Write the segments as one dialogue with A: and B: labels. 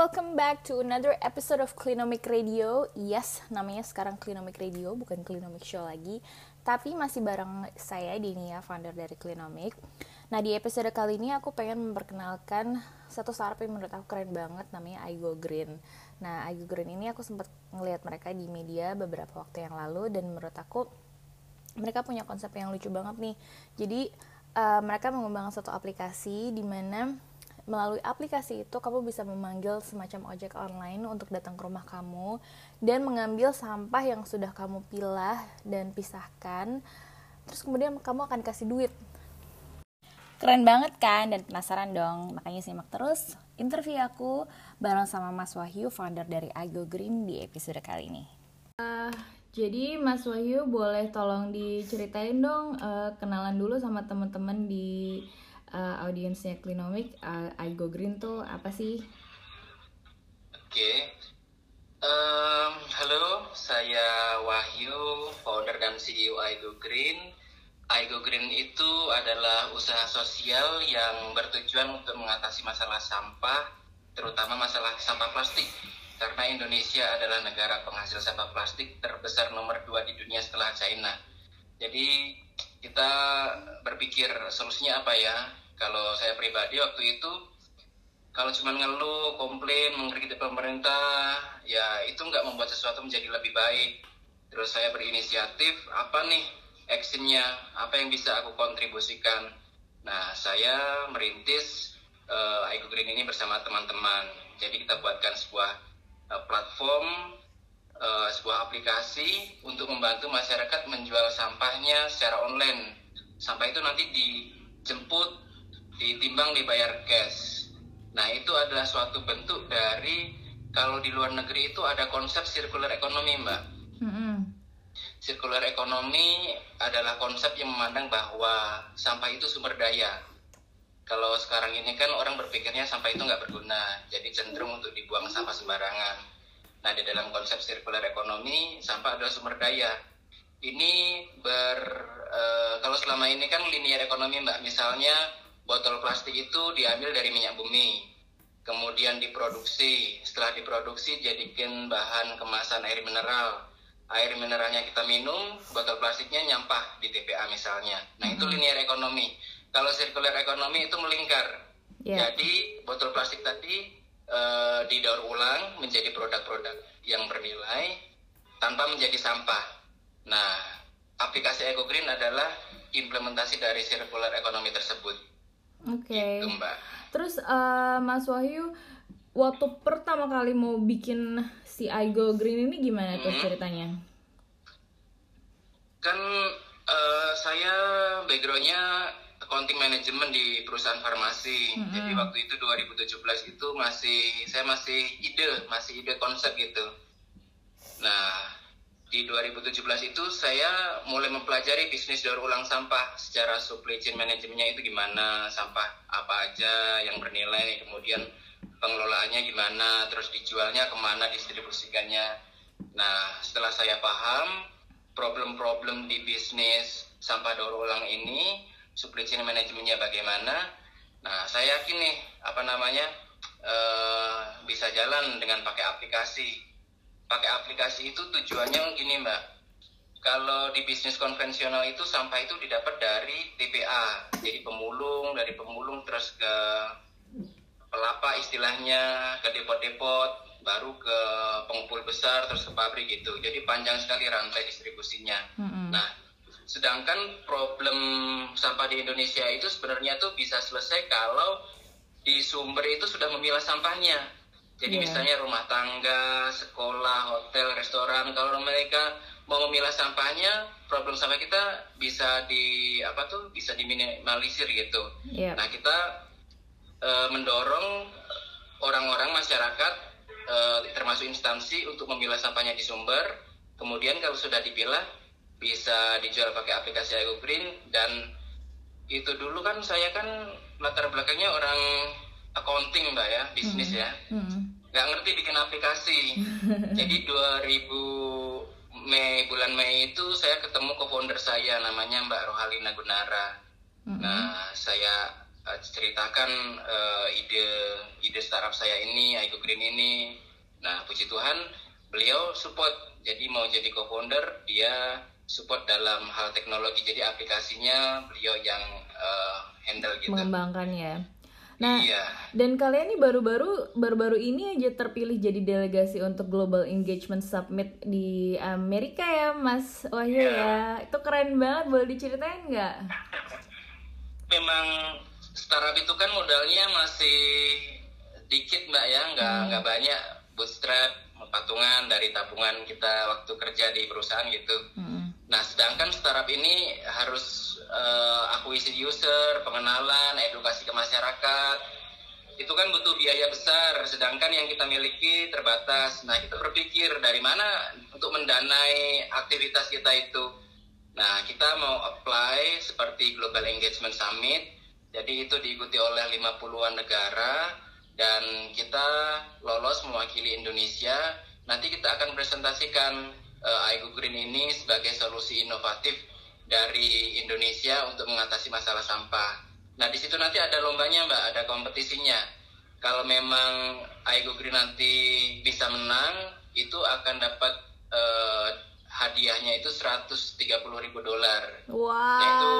A: welcome back to another episode of Clinomic Radio. Yes, namanya sekarang Clinomic Radio, bukan Clinomic Show lagi. Tapi masih bareng saya, Dinia, founder dari Clinomic. Nah, di episode kali ini aku pengen memperkenalkan satu startup yang menurut aku keren banget, namanya iGo Green. Nah, iGo Green ini aku sempat ngelihat mereka di media beberapa waktu yang lalu, dan menurut aku mereka punya konsep yang lucu banget nih. Jadi, uh, mereka mengembangkan satu aplikasi di mana melalui aplikasi itu kamu bisa memanggil semacam ojek online untuk datang ke rumah kamu dan mengambil sampah yang sudah kamu pilah dan pisahkan. Terus kemudian kamu akan kasih duit. Keren banget kan? Dan penasaran dong, makanya simak terus interview aku bareng sama Mas Wahyu, founder dari Ago Green di episode kali ini. Uh, jadi Mas Wahyu boleh tolong diceritain dong uh, kenalan dulu sama teman-teman di uh, audiensnya Klinomik, uh, I Go Green tuh apa sih?
B: Oke, okay. um, halo, saya Wahyu, founder dan CEO I Go Green. I Go Green itu adalah usaha sosial yang bertujuan untuk mengatasi masalah sampah, terutama masalah sampah plastik. Karena Indonesia adalah negara penghasil sampah plastik terbesar nomor dua di dunia setelah China. Jadi kita berpikir solusinya apa ya kalau saya pribadi waktu itu kalau cuma ngeluh, komplain, mengkritik pemerintah, ya itu nggak membuat sesuatu menjadi lebih baik. Terus saya berinisiatif, apa nih actionnya, apa yang bisa aku kontribusikan. Nah, saya merintis uh, Eco Green ini bersama teman-teman. Jadi kita buatkan sebuah uh, platform, uh, sebuah aplikasi untuk membantu masyarakat menjual sampahnya secara online. Sampah itu nanti dijemput ditimbang dibayar cash. Nah itu adalah suatu bentuk dari kalau di luar negeri itu ada konsep circular economy mbak. Mm-hmm. Circular economy adalah konsep yang memandang bahwa sampah itu sumber daya. Kalau sekarang ini kan orang berpikirnya sampah itu nggak berguna, jadi cenderung untuk dibuang sampah sembarangan. Nah di dalam konsep circular economy sampah adalah sumber daya. Ini ber uh, kalau selama ini kan linear ekonomi mbak, misalnya botol plastik itu diambil dari minyak bumi kemudian diproduksi setelah diproduksi jadikan bahan kemasan air mineral air mineralnya kita minum botol plastiknya nyampah di TPA misalnya nah itu mm-hmm. linear ekonomi kalau circular ekonomi itu melingkar yeah. jadi botol plastik tadi uh, didaur ulang menjadi produk-produk yang bernilai tanpa menjadi sampah nah aplikasi Eco Green adalah implementasi dari circular ekonomi tersebut
A: Oke. Okay. Gitu, Terus uh, Mas Wahyu waktu pertama kali mau bikin si I Go Green ini gimana hmm. tuh ceritanya?
B: Kan uh, saya backgroundnya accounting management di perusahaan farmasi. -hmm. Jadi waktu itu 2017 itu masih saya masih ide, masih ide konsep gitu. Nah, di 2017 itu saya mulai mempelajari bisnis daur ulang sampah secara supply chain manajemennya itu gimana sampah apa aja yang bernilai kemudian pengelolaannya gimana terus dijualnya ke mana distribusikannya nah setelah saya paham problem-problem di bisnis sampah daur ulang ini supply chain manajemennya bagaimana. Nah saya yakin nih apa namanya uh, bisa jalan dengan pakai aplikasi. Pakai aplikasi itu tujuannya gini mbak. Kalau di bisnis konvensional itu sampah itu didapat dari TPA jadi pemulung dari pemulung terus ke pelapa istilahnya ke depot-depot baru ke pengumpul besar terus ke pabrik gitu. Jadi panjang sekali rantai distribusinya. Mm-hmm. nah sedangkan problem sampah di Indonesia itu sebenarnya tuh bisa selesai kalau di sumber itu sudah memilah sampahnya jadi yeah. misalnya rumah tangga, sekolah, hotel, restoran, kalau mereka mau memilah sampahnya, problem sampah kita bisa di apa tuh bisa diminimalisir gitu. Yeah. Nah kita e, mendorong orang-orang masyarakat e, termasuk instansi untuk memilah sampahnya di sumber. Kemudian kalau sudah dipilah bisa dijual pakai aplikasi Ego Green dan itu dulu kan saya kan latar belakangnya orang accounting mbak ya bisnis hmm. ya hmm. nggak ngerti bikin aplikasi jadi 2000 Mei bulan Mei itu saya ketemu co-founder saya namanya Mbak Rohalina Gunara hmm. nah saya uh, ceritakan uh, ide ide startup saya ini, Aiko Green ini. Nah, puji Tuhan beliau support. Jadi mau jadi co-founder, dia support dalam hal teknologi. Jadi aplikasinya beliau yang uh, handle gitu.
A: Mengembangkan ya. Nah,
B: iya.
A: dan kalian nih baru-baru baru-baru ini aja terpilih jadi delegasi untuk Global Engagement Summit di Amerika ya, Mas Wahyu yeah. ya. Itu keren banget, boleh diceritain nggak?
B: Memang startup itu kan modalnya masih dikit mbak ya, nggak hmm. nggak banyak bootstrap, patungan dari tabungan kita waktu kerja di perusahaan gitu. Hmm. Nah, sedangkan startup ini harus uh, akuisisi user, pengenalan, edukasi ke masyarakat, itu kan butuh biaya besar, sedangkan yang kita miliki terbatas. Nah, kita berpikir dari mana untuk mendanai aktivitas kita itu. Nah, kita mau apply seperti Global Engagement Summit, jadi itu diikuti oleh 50-an negara, dan kita lolos mewakili Indonesia. Nanti kita akan presentasikan uh, iGo Green ini sebagai solusi inovatif dari Indonesia untuk mengatasi masalah sampah. Nah di situ nanti ada lombanya mbak, ada kompetisinya. Kalau memang Aigo Green nanti bisa menang, itu akan dapat uh, hadiahnya itu 130 ribu dolar.
A: Wow. Nah, itu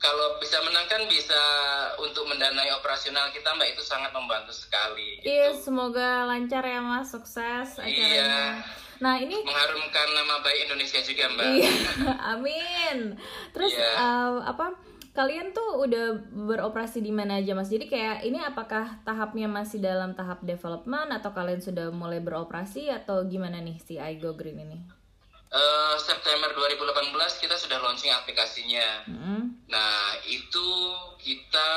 B: kalau bisa menang kan bisa untuk mendanai operasional kita mbak itu sangat membantu sekali.
A: Gitu. Iya, semoga lancar ya mas, sukses acaranya. Iya. Nah ini
B: mengharumkan nama baik Indonesia juga mbak.
A: Iya, amin. Terus yeah. uh, apa? Kalian tuh udah beroperasi di mana aja mas? Jadi kayak ini apakah tahapnya masih dalam tahap development atau kalian sudah mulai beroperasi atau gimana nih si iGo Green ini?
B: Uh, September 2018 kita sudah launching aplikasinya. Mm -hmm. Nah itu kita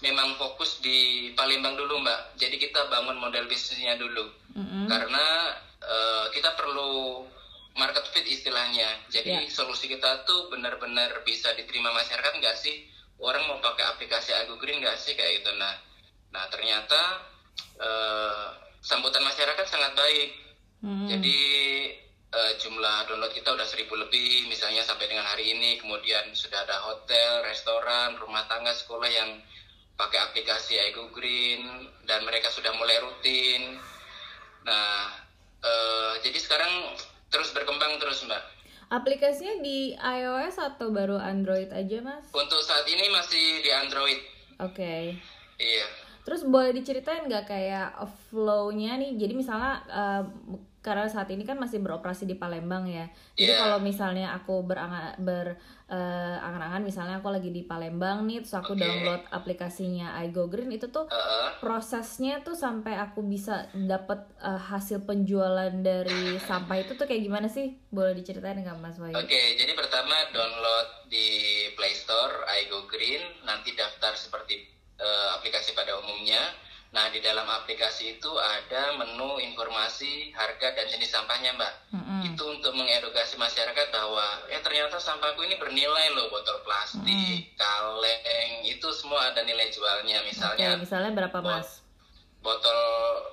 B: memang fokus di Palembang dulu mbak. Jadi kita bangun model bisnisnya dulu. Mm -hmm. Karena uh, kita perlu market fit istilahnya. Jadi yeah. solusi kita tuh benar-benar bisa diterima masyarakat nggak sih? Orang mau pakai aplikasi Agu Green nggak sih kayak gitu. Nah, nah ternyata uh, sambutan masyarakat sangat baik. Hmm. Jadi uh, jumlah download kita udah seribu lebih, misalnya sampai dengan hari ini. Kemudian sudah ada hotel, restoran, rumah tangga, sekolah yang pakai aplikasi Agu Green dan mereka sudah mulai rutin. Nah, uh, jadi sekarang terus berkembang terus mbak
A: aplikasinya di iOS atau baru Android aja mas
B: untuk saat ini masih di Android
A: oke okay.
B: iya
A: terus boleh diceritain nggak kayak flow-nya nih jadi misalnya uh, karena saat ini kan masih beroperasi di Palembang ya. Jadi yeah. kalau misalnya aku berangan ber uh, angan-angan misalnya aku lagi di Palembang nih terus aku okay. download aplikasinya iGo Green itu tuh uh. prosesnya tuh sampai aku bisa dapat uh, hasil penjualan dari sampah itu tuh kayak gimana sih? Boleh diceritain nggak Mas Wahyu?
B: Oke, okay, jadi pertama download di Play Store iGo Green, nanti daftar seperti uh, aplikasi pada umumnya Nah, di dalam aplikasi itu ada menu informasi harga dan jenis sampahnya, Mbak. Mm-hmm. Itu untuk mengedukasi masyarakat bahwa ya ternyata sampahku ini bernilai loh, botol plastik, mm. kaleng, itu semua ada nilai jualnya. Misalnya,
A: okay, misalnya berapa, Mas?
B: Botol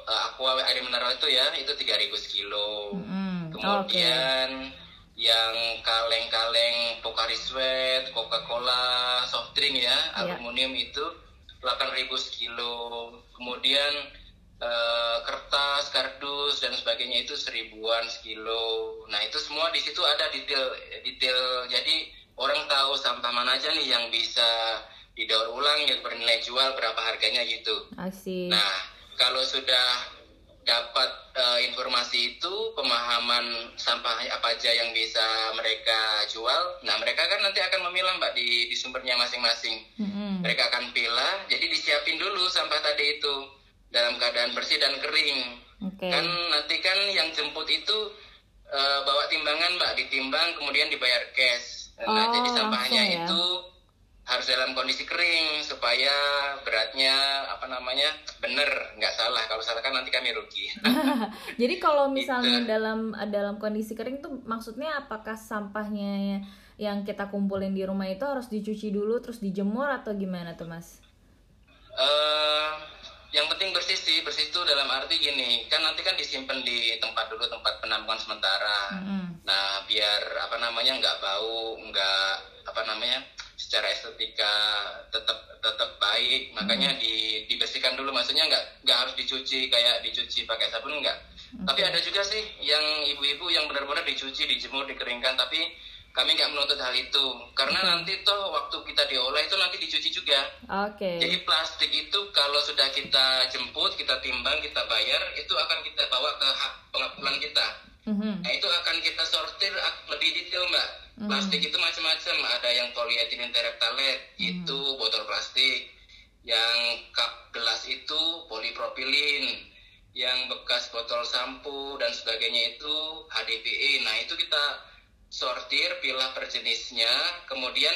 B: uh, aqua air mineral itu ya, itu 3000 sekilo. Mm-hmm. Kemudian okay. yang kaleng-kaleng Pocari Sweat, Coca-Cola, soft drink ya, yeah. aluminium itu 8.000 sekilo. Kemudian uh, kertas kardus dan sebagainya itu seribuan sekilo. Nah itu semua di situ ada detail detail. Jadi orang tahu sampah mana aja nih yang bisa didaur ulang yang bernilai jual berapa harganya gitu.
A: Asik.
B: nah kalau sudah dapat uh, informasi itu pemahaman sampah apa aja yang bisa mereka jual nah mereka kan nanti akan memilah mbak di, di sumbernya masing-masing mm-hmm. mereka akan pilah jadi disiapin dulu sampah tadi itu dalam keadaan bersih dan kering okay. kan nanti kan yang jemput itu uh, bawa timbangan mbak ditimbang kemudian dibayar cash nah oh, jadi sampahnya ya? itu harus dalam kondisi kering supaya beratnya apa namanya benar nggak salah. Kalau salah kan nanti kami rugi.
A: Jadi kalau misalnya gitu. dalam dalam kondisi kering tuh maksudnya apakah sampahnya yang kita kumpulin di rumah itu harus dicuci dulu terus dijemur atau gimana tuh mas?
B: Uh, yang penting bersih sih. Bersih itu dalam arti gini kan nanti kan disimpan di tempat dulu tempat penampungan sementara. Mm -hmm. nah biar apa namanya nggak bau nggak apa namanya secara estetika tetap tetap baik. Makanya di dibersihkan dulu. Maksudnya nggak nggak harus dicuci kayak dicuci pakai sabun nggak. Tapi ada juga sih yang ibu-ibu yang benar-benar dicuci dijemur dikeringkan. Tapi kami nggak menuntut hal itu. Karena nanti toh waktu kita diolah itu nanti dicuci juga.
A: Oke.
B: jadi plastik itu kalau sudah kita jemput kita timbang kita bayar itu akan kita bawa ke hak pengumpulan kita
A: Mhm.
B: Nah itu akan kita sortir lebih detail mbak. Plastik itu macam-macam. Ada yang polyethylene terephthalate itu botol plastik. Yang cup gelas itu polipropilin. Yang bekas botol sampo dan sebagainya itu HDPE. Nah itu kita sortir, pilah per jenisnya. Kemudian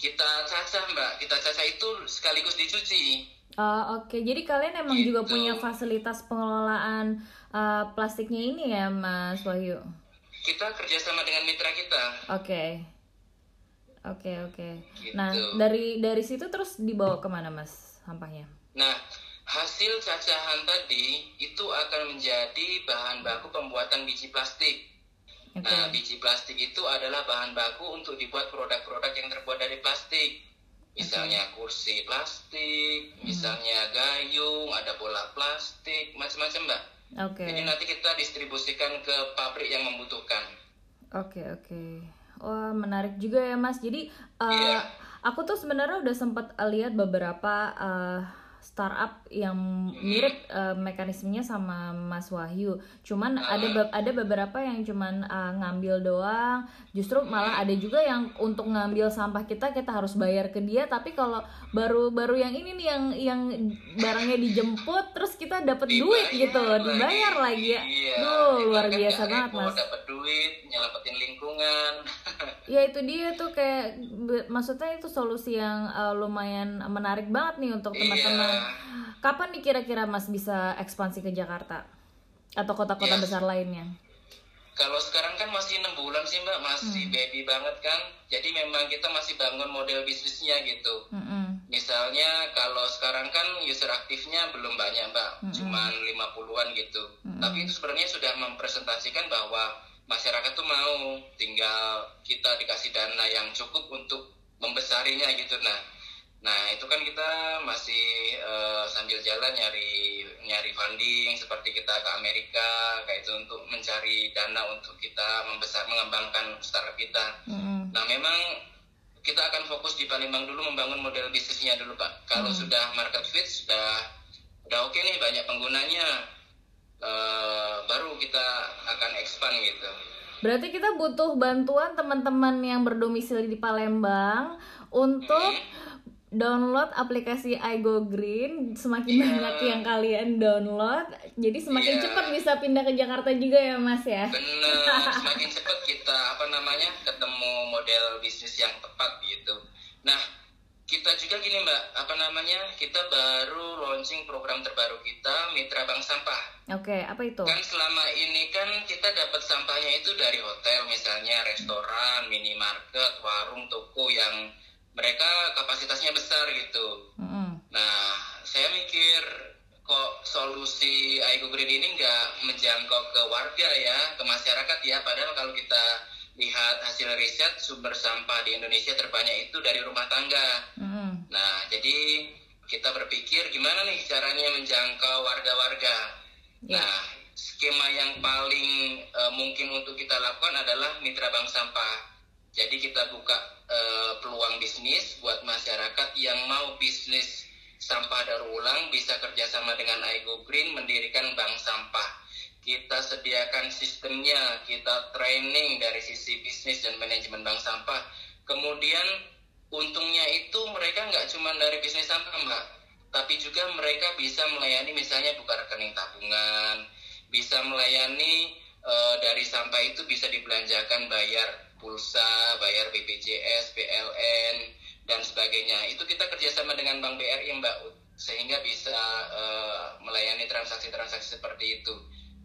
B: kita cacah mbak. Kita cacah itu sekaligus dicuci.
A: Oh, Oke, jadi kalian emang juga
B: Gitu.
A: punya fasilitas pengelolaan uh, plastiknya ini ya, Mas Wahyu?
B: Kita kerjasama dengan mitra kita.
A: Oke, oke, oke.
B: Gitu.
A: Nah, dari dari situ terus dibawa ke mana, Mas, sampahnya?
B: Nah, hasil cacahan tadi itu akan menjadi bahan baku pembuatan biji plastik.
A: Oke.
B: Nah, biji plastik itu adalah bahan baku untuk dibuat produk-produk yang terbuat dari plastik. Misalnya kursi plastik, misalnya gayung, ada bola plastik, macam-macam, Mbak.
A: Oke,
B: Jadi nanti kita distribusikan ke pabrik yang membutuhkan.
A: oke, oke. Wah, menarik juga ya, Mas. Jadi, uh,
B: Iya.
A: aku tuh sebenarnya udah sempat uh, lihat beberapa uh, startup yang mirip uh, mekanismenya sama Mas Wahyu. Cuman ada be- ada beberapa yang cuman uh, ngambil doang. Justru malah ada juga yang untuk ngambil sampah kita kita harus bayar ke dia. Tapi kalau baru baru yang ini nih yang yang barangnya dijemput terus kita dapat duit gitu, dibayar lagi ya.
B: Iya.
A: Duh, luar
B: kan
A: biasa
B: nggak
A: banget, Mas.
B: Dapat duit, nyelamatin lingkungan.
A: Ya itu dia tuh kayak maksudnya itu solusi yang uh, lumayan menarik banget nih untuk teman-teman.
B: Iya.
A: Kapan nih kira-kira Mas bisa ekspansi ke Jakarta atau kota-kota
B: Iya.
A: besar lainnya?
B: Kalau sekarang kan masih enam bulan sih mbak, masih baby banget kan. Jadi memang kita masih bangun model bisnisnya gitu.
A: Mm-mm.
B: Misalnya kalau sekarang kan user aktifnya belum banyak mbak, cuman 50-an gitu. Tapi itu sebenarnya sudah mempresentasikan bahwa masyarakat tuh mau, tinggal kita dikasih dana yang cukup untuk membesarinya gitu. Nah, nah itu kan kita masih eh, sambil jalan nyari nyari funding seperti kita ke Amerika kayak itu untuk mencari dana untuk kita membesar mengembangkan startup kita.
A: Mm-mm.
B: Nah memang kita akan fokus di Palembang dulu membangun model bisnisnya dulu Pak. Kalau sudah market fit sudah udah oke nih banyak penggunanya, eh, baru kita akan expand gitu.
A: Berarti kita butuh bantuan teman-teman yang berdomisili di Palembang untuk download aplikasi iGo Green. Semakin
B: Iya.
A: banyak yang kalian download, jadi semakin
B: Iya.
A: cepat bisa pindah ke Jakarta juga ya Mas ya.
B: Benar, semakin cepat kita apa namanya ketemu model bisnis yang tepat gitu. Nah kita juga gini Mbak, apa namanya kita baru launching program terbaru kita Mitra Bank Sampah.
A: Oke, apa itu?
B: Kan selama ini kan kita dapat sampahnya itu dari hotel misalnya, restoran, minimarket, warung, toko yang mereka kapasitasnya besar gitu.
A: Mm-mm.
B: Nah, saya mikir kok solusi Aigo Green ini nggak menjangkau ke warga ya, ke masyarakat ya. Padahal kalau kita lihat hasil riset sumber sampah di Indonesia terbanyak itu dari rumah tangga.
A: Mm-mm.
B: Nah, jadi kita berpikir gimana nih caranya menjangkau warga-warga.
A: Ya.
B: Nah, skema yang paling eh, mungkin untuk kita lakukan adalah mitra bank sampah. Jadi kita buka eh, peluang bisnis buat masyarakat yang mau bisnis sampah daur ulang bisa kerjasama dengan Aigo Green mendirikan bank sampah. Kita sediakan sistemnya, kita training dari sisi bisnis dan manajemen bank sampah. Kemudian untungnya itu mereka nggak cuma dari bisnis sampah mbak, tapi juga mereka bisa melayani misalnya buka rekening tabungan, bisa melayani eh, dari sampah itu bisa dibelanjakan bayar pulsa, bayar BPJS, PLN dan sebagainya. Itu kita kerjasama dengan Bank BRI Mbak sehingga bisa eh, melayani transaksi-transaksi seperti itu.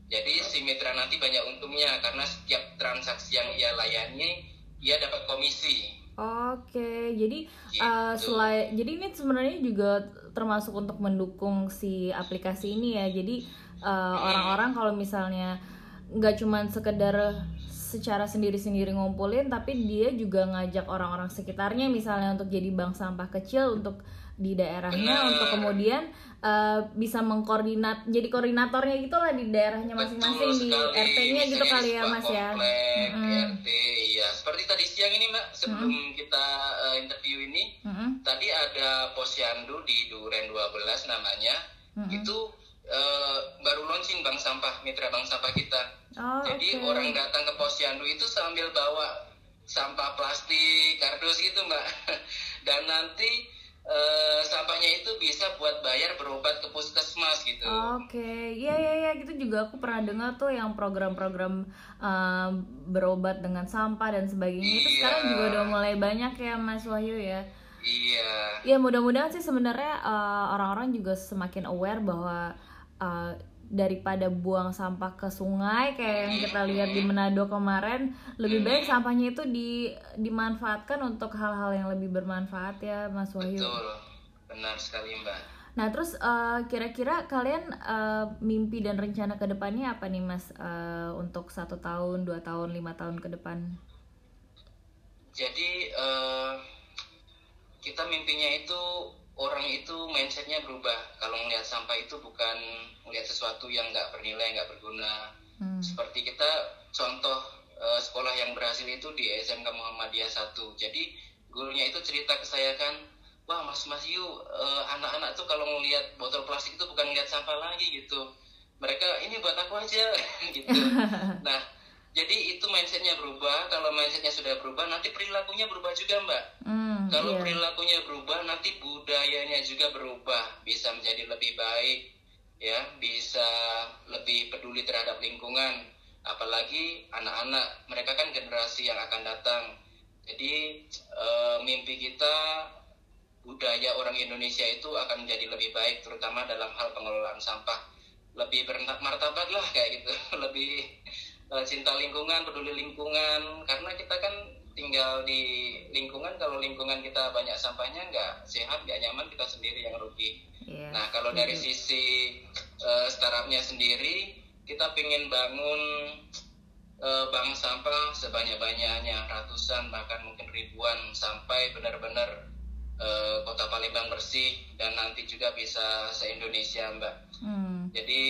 B: Jadi si mitra nanti banyak untungnya karena setiap transaksi yang ia layani ia dapat komisi.
A: Oke, jadi
B: Gitu.
A: uh, selain jadi ini sebenarnya juga termasuk untuk mendukung si aplikasi ini ya. Jadi uh, orang-orang kalau misalnya nggak cuman sekedar secara sendiri-sendiri ngumpulin tapi dia juga ngajak orang-orang sekitarnya misalnya untuk jadi bank sampah kecil untuk di daerahnya untuk kemudian uh, bisa mengkoordinat jadi koordinatornya gitulah di daerahnya masing-masing di. RT-nya gitu kali ya Mas ya.
B: komplek,
A: Mm-mm.
B: RT, iya. Seperti tadi siang ini Mbak, sebelum kita eh, interview ini,
A: Mm-mm.
B: tadi ada posyandu di Duren 12 namanya.
A: Mm-mm.
B: Itu eh, baru launching bank sampah, mitra bank sampah kita.
A: Oh,
B: Jadi
A: oke.
B: orang datang ke posyandu itu sambil bawa sampah plastik, kardus gitu Mbak. Dan nanti eh, sampahnya itu bisa buat bayar berobat ke puskesmas gitu.
A: Oke, iya iya iya gitu juga aku pernah dengar tuh yang program-program um, berobat dengan sampah dan sebagainya itu
B: Iya.
A: sekarang juga udah mulai banyak ya Mas Wahyu ya.
B: Iya.
A: Ya mudah-mudahan sih sebenarnya uh, orang-orang juga semakin aware bahwa uh, daripada buang sampah ke sungai kayak yang kita lihat di Manado kemarin, lebih baik sampahnya itu di dimanfaatkan untuk hal-hal yang lebih bermanfaat ya Mas Wahyu.
B: Betul, benar sekali Mbak.
A: Nah terus uh, kira-kira kalian uh, mimpi dan rencana ke depannya apa nih mas uh, untuk satu tahun, dua tahun, lima tahun ke depan?
B: Jadi eh, kita mimpinya itu orang itu mindsetnya berubah. Kalau melihat sampah itu bukan melihat sesuatu yang nggak bernilai, nggak berguna.
A: Hmm.
B: Seperti kita contoh eh, sekolah yang berhasil itu di SMK Muhammadiyah 1. Jadi gurunya itu cerita ke saya kan, wah Mas Mas Yu, eh, anak-anak tuh kalau ngelihat botol plastik itu bukan ngeliat sampah lagi gitu. Mereka ini buat aku aja gitu. Nah, jadi itu mindsetnya berubah. Kalau mindsetnya sudah berubah, nanti perilakunya berubah juga, Mbak.
A: Hmm,
B: Kalau
A: iya.
B: perilakunya berubah, nanti budayanya juga berubah, bisa menjadi lebih baik, ya, bisa lebih peduli terhadap lingkungan. Apalagi anak-anak, mereka kan generasi yang akan datang. Jadi eh, mimpi kita budaya orang Indonesia itu akan menjadi lebih baik, terutama dalam hal pengelolaan sampah. Lebih bermartabat lah kayak gitu, lebih eh, cinta lingkungan, peduli lingkungan. Karena kita kan tinggal di lingkungan, kalau lingkungan kita banyak sampahnya nggak sehat, nggak nyaman, kita sendiri yang rugi.
A: Iya.
B: Nah, kalau dari sisi eh, startupnya sendiri, kita ingin bangun eh, bank sampah sebanyak-banyaknya, ratusan bahkan mungkin ribuan sampai benar-benar eh, kota Palembang bersih dan nanti juga bisa se-Indonesia, Mbak.
A: Hmm.
B: Jadi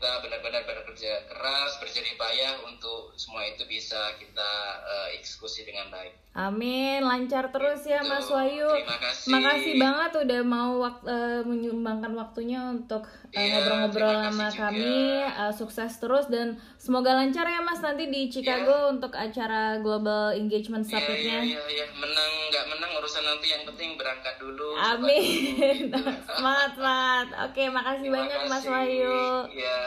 B: kita benar-benar bekerja keras, berjerih payah untuk semua itu bisa kita eh, eksekusi dengan baik.
A: Amin, lancar terus ya. Mas Wahyu.
B: Terima kasih.
A: Makasih banget udah mau wak- eh, menyumbangkan waktunya untuk
B: Iya,
A: ngobrol-ngobrol sama
B: juga.
A: kami. Eh, sukses terus dan semoga lancar ya Mas nanti di Chicago untuk acara Global Engagement
B: Iya,
A: Summit-nya.
B: iya, iya, iya. menang nggak menang urusan nanti yang penting berangkat dulu.
A: Amin.
B: dulu, gitu.
A: semangat, semangat. Oke, makasih
B: Terima
A: banyak Mas
B: kasih.
A: Wahyu.
B: Ya.